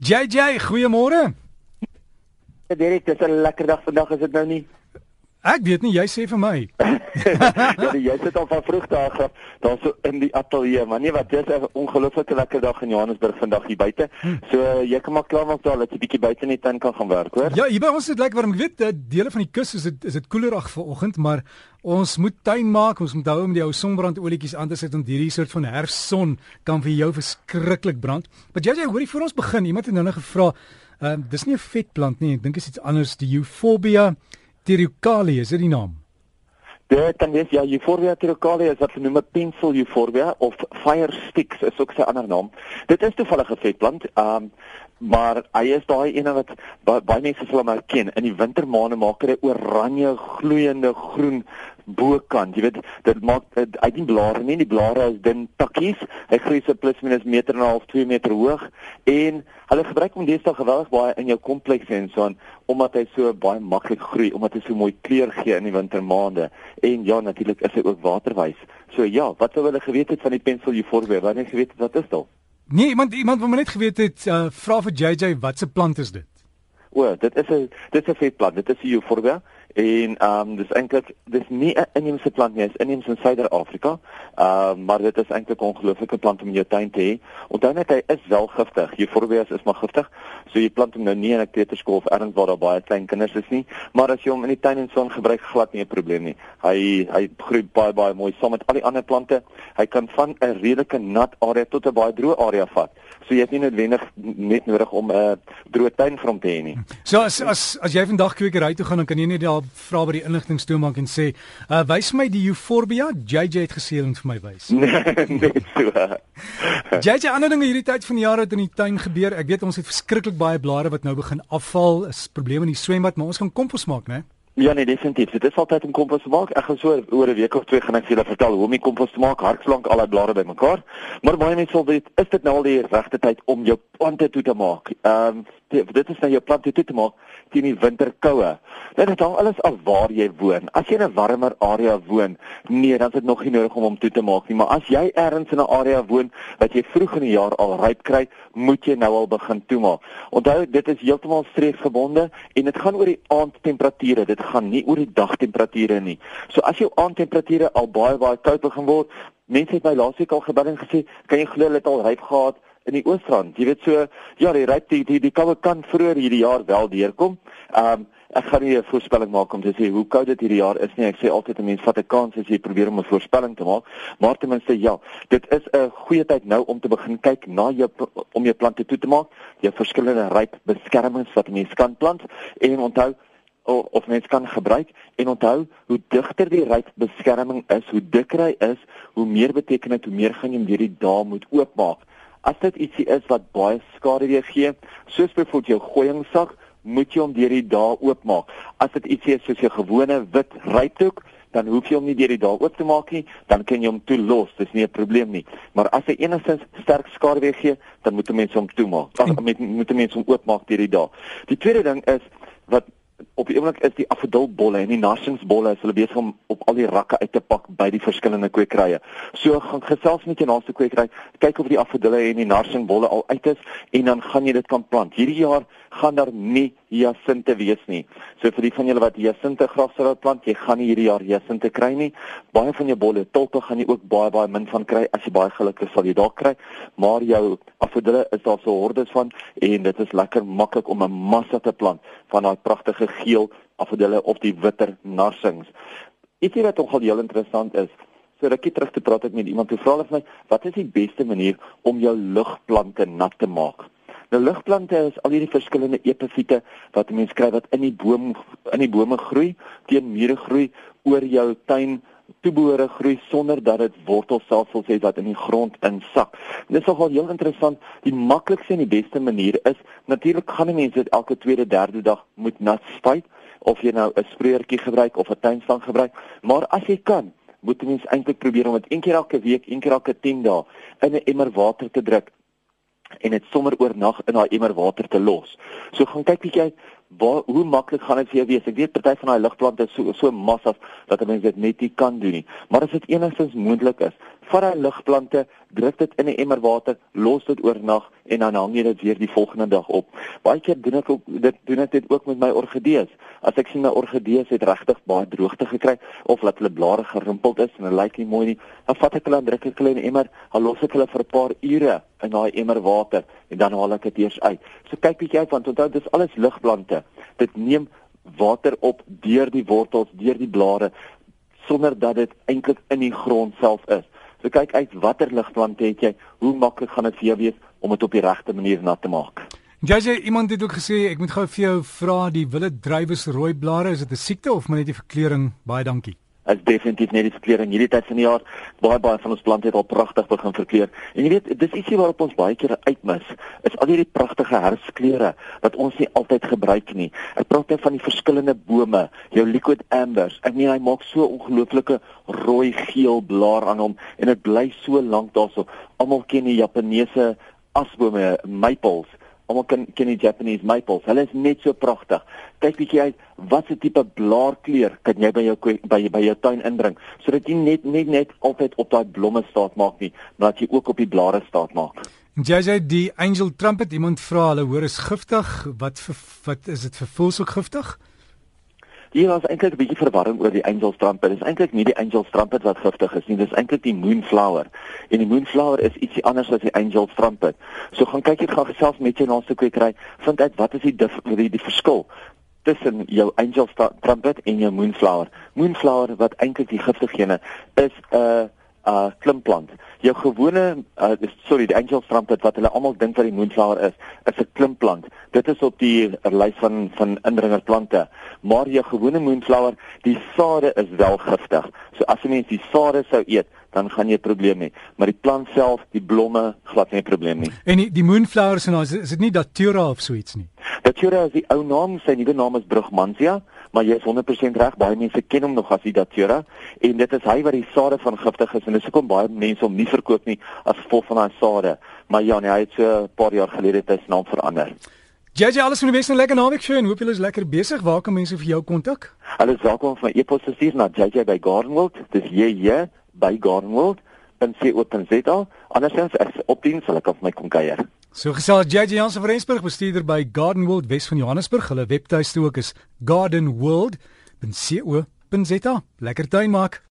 JJ, goeiemôre. Derek, dis 'n lekker dag vandag, is dit nou nie? Ek weet nie, jy sê vir my. ja, jy sit al van vroeg daar af, daar so in die ateljee, maar nee wat, dis 'n ongelooflike lekker dag in Johannesburg vandag hier buite. Hm. So jy kan maar klaar maak daar dat jy bietjie buite in die tuin kan gaan werk, hoor? Ja, hier by ons is dit lekker warm. Ek weet dat dele van die kus is dit is dit koelerig vanoggend, maar ons moet tuin maak, ons moet hou om die ou sonbrandolietjies aan te sit om hierdie soort van herfsson kan vir jou verskriklik brand. Maar jy jy hoorie voor ons begin, iemand het nou net gevra, ehm uh, dis nie 'n vetplant nie, ek dink dit is iets anders, die Euphorbia Tirucali, is dit die naam? Dit kan wees ja, Euphorbia tirucali is wat genoem pencil euphorbia of fire sticks is ook sy ander naam. Dit is toevallig 'n vetplant. Um maar hy is daai ene wat baie mense sal hom herken. In die wintermaande maak hy oranje gloeiende groen bokant. Jy weet, dit maak uit die blare nie, die blare is dun takkies. Hy groei so plus minus meter en 'n half, 2 meter hoog en hulle gebruik hom deesdae geweldig baie in jou komplekse en so aan omdat hy so baie maklik groei, omdat hy so mooi kleur gee in die wintermaande. En ja, natuurlik is hy ook waterwys. So ja, wat sou hulle geweet het van die pencil euphorbia? Wanneer geweet het wat is dit? Nee, iemand iemand wat my net geweet het, uh, vra vir JJ, wat se plant is dit? O, dit is 'n dit is 'n vetplant. Dit is euphorbia en ehm um, dis eintlik dis nie 'n inheemse plant nie, dit is inheems in Suider-Afrika. Ehm uh, maar dit is eintlik 'n ongelooflike plant om in jou tuin te hê. Onthou net hy is wel giftig. Euphorbia is maar giftig. So jy plant hom nou nie in 'n kleuterskool of ergens waar daar baie klein kinders is nie, maar as jy hom in die tuin en son gebruik, glad nie 'n probleem nie. Hy hy groei baie baie mooi saam met al die ander plante. Hy kan van 'n redelike nat area tot 'n baie droë area vat. So jy het nie noodwendig net nodig om 'n droë tuin vir hom te hê nie. So as as as jy vandag kwekery toe gaan, dan kan jy net daar vra by die inligtingstoemak en sê, uh, "Wys my die euphorbia." JJ het gesê hulle moet vir my wys. Nee, net so. JJ, ander dinge hierdie tyd van die jaar wat in die tuin gebeur. Ek weet ons het verskriklik baie blare wat nou begin afval. Is probleme in die swembad, maar ons gaan kompos maak, né? Ja nee, definitief. Dit is altyd om kompos te maak. Ek gaan so oor 'n week of twee gaan ek vir julle vertel hoe om die kompos te maak, hartslank al die blare bymekaar. Maar baie mense wil weet, is dit nou al die regte tyd om jou plante toe te maak? Ehm um, dit is nou jou plante toe te maak teen die winterkoue. Dit is al alles af waar jy woon. As jy in 'n warmer area woon, nee, dan is dit nog nie nodig om hom toe te maak nie, maar as jy ergens in 'n area woon wat jy vroeg in die jaar al ryp kry, moet jy nou al begin toemaak. Onthou, dit is heeltemal streekgebonde en dit gaan oor die aandtemperature. Dit gaan nie oor die dagtemperature nie. So as jou aandtemperature al baie baie koud begin word, mense het my laasweek al gebel en gesê, "Kan jy glo hulle het al ryp gehad?" In die Oosrand. Jy weet so, ja, die ryk die die, die koue kan vroeër hierdie jaar wel deurkom. Ehm um, ek gaan nie 'n voorspelling maak om te sê hoe koud dit hierdie jaar is nie. Ek sê altyd 'n mens vat 'n kans as jy probeer om 'n voorspelling te maak. Maar ten minste ja, dit is 'n goeie tyd nou om te begin kyk na jou om jou plante toe te maak. Jy verskillende ryk beskermings wat mense kan plant en onthou of mens kan gebruik en onthou hoe digter die ryk beskerming is, hoe dikker hy is, hoe meer beteken dit hoe meer gaan jy hom deur die dae moet oopmaak. As dit ietsie is wat baie skade weer gee, soos byvoorbeeld jou gooiingsak, moet jy hom deur die dae oopmaak. As dit ietsie is soos jou gewone wit rypdoek, dan hoef jy hom nie deur die dae oop te maak nie, dan kan jy hom toelos. Dis nie 'n probleem nie. Maar as hy enigstens sterk skade weer gee, dan moet 'n mens hom toemaak. Ag, moet moet 'n mens hom oopmaak deur die dae. Die tweede ding is wat op die oomblik is die afdolbolle en die narsingsbolle is hulle besig om op al die rakke uit te pak by die verskillende kwekerye. So gaan gesels met jou naaste kwekery, kyk of die afdolle en die narsingbolle al uit is en dan gaan jy dit kan plant. Hierdie jaar gaan daar nie hyasinte wees nie. So vir die van julle wat hyasinte graag sou plant, jy gaan nie hierdie jaar hyasinte kry nie. Baie van jou bolle, tulpe gaan jy ook baie baie min van kry. As jy baie geluk het, sal jy dalk kry. Maar jou afdolle is daar so hordes van en dit is lekker maklik om 'n massa te plant van daai pragtige geel afdolle of die witter narsings. Ietsie wat nogal heel interessant is, so rukkie terug te praat ek met iemand toe vra vir my, wat is die beste manier om jou lugplante nat te maak? Nou lugplante is al hierdie verskillende epifiete wat mense kry wat in die boom in die bome groei, teen mure groei, oor jou tuin toebehore groei sonder dat dit wortelstelsels het wat in die grond insak. Dit is nogal heel interessant. Die maklikste en die beste manier is natuurlik gaan mense dit elke tweede, derde dag moet nat spuit of jy nou 'n spreurtjie gebruik of 'n tuinstang gebruik, maar as jy kan, moet mens eintlik probeer om dit een keer elke week, een keer elke 10 dae in 'n emmer water te druk en dit sommer oornag in daai emmer water te los. So gaan kyk bietjie waar hoe maklik gaan dit vir jou wees. Ek weet party van daai ligplante is so so massas dat 'n mens dit net nie kan doen nie. Maar as dit enigstens moontlik is, vat daai ligplante, druk dit in 'n emmer water, los dit oornag en dan hang jy dit weer die volgende dag op. Baie keer doen ek ook dit doen ek dit ook met my orgidees. As ek sien my orgidees het regtig baie droogte gekry of laat hulle blare gerimpeld is en hulle lyk nie mooi nie, dan vat ek hulle en druk ek hulle in 'n emmer, dan los ek hulle vir 'n paar ure in daai emmer water en dan haal ek dit eers uit. So kyk bietjie uit want onthou dis alles ligplante. Dit neem water op deur die wortels, deur die blare sonder dat dit eintlik in die grond self is. So kyk uit watter ligplante het jy, hoe maklik gaan dit vir jou wees om dit op die regte manier nat te maak. JJ, iemand het ook gesê ek moet gou vir jou vra die wille druiwes rooi blare, is dit 'n siekte of maar net die verkleuring? Baie dankie is definitief net die verkleuring hierdie tyd van die jaar. Baie baie van ons plante het al pragtig begin verkleur. En jy weet, dis ietsie waarop ons baie keer uitmis. Is al hierdie pragtige herfskleure wat ons nie altyd gebruik nie. Ek praat net van die verskillende bome, jou liquid ambers. Ek meen hy maak so ongelooflike rooi geel blaar aan hom en dit bly so lank daarso. Almal ken die Japaneese asbome, maples almal ken ken die Japanese maples. Hulle is net so pragtig. Kyk bietjie uit watse tipe blaarkleur kan jy by jou by by jou tuin inbring sodat jy net net net altyd op daai blomme staat maak nie, maar dat jy ook op die blare staat maak. Sê die angel trumpet, iemand vra hulle hoor is giftig. Wat wat is dit vir voels ook giftig? Hier was eintlik 'n bietjie verwarring oor die angel trumpet. Dit is eintlik nie die angel trumpet wat giftig is nie, dis eintlik die moonflower. En die moonflower is ietsie anders as die angel trumpet. So gaan kyk jy gaan gesels met jou naaste kwekery, vind uit wat is die die, die verskil tussen jou angel trumpet en jou moonflower. Moonflower wat eintlik die giftige gene is 'n uh, uh klimplant. Jou gewone uh sorry, die angel trumpet wat hulle almal dink wat die moonflower is, is 'n klimplant. Dit is op die lys van van indringerplante. Maar jou gewone moonflower, die sade is wel giftig. So as jy mens die sade sou eet, dan gaan jy 'n probleem hê. Maar die plant self, die blomme, glad nie 'n probleem nie. En die, die moonflowers en is, is dit nie datura of so iets nie? Datura is die ou naam, sy nuwe naam is Brugmansia, maar jy is 100% reg, baie mense ken hom nog as die Datura en dit is hy wat die sade van giftig is en dis hoekom baie mense hom nie verkoop nie as gevolg van daai sade. Maar ja, nee, hy het so 'n paar jaar gelede sy naam verander. JJ alles van die beste lekker naweek vir jou en hoop julle is lekker besig. Waar kan mense vir jou kontak? Hulle is welkom om my e-pos te stuur na JJ by Gardenwold. Dis JJ by Gardenwold. Dan sê al. Andersins as op diens sal ek op my kom kuier. So gesels JJ Jansen van Rensburg, bestuurder by Gardenwold Wes van Johannesburg. Hulle webtuiste ook is gardenworld.co.za. Lekker tuin maak.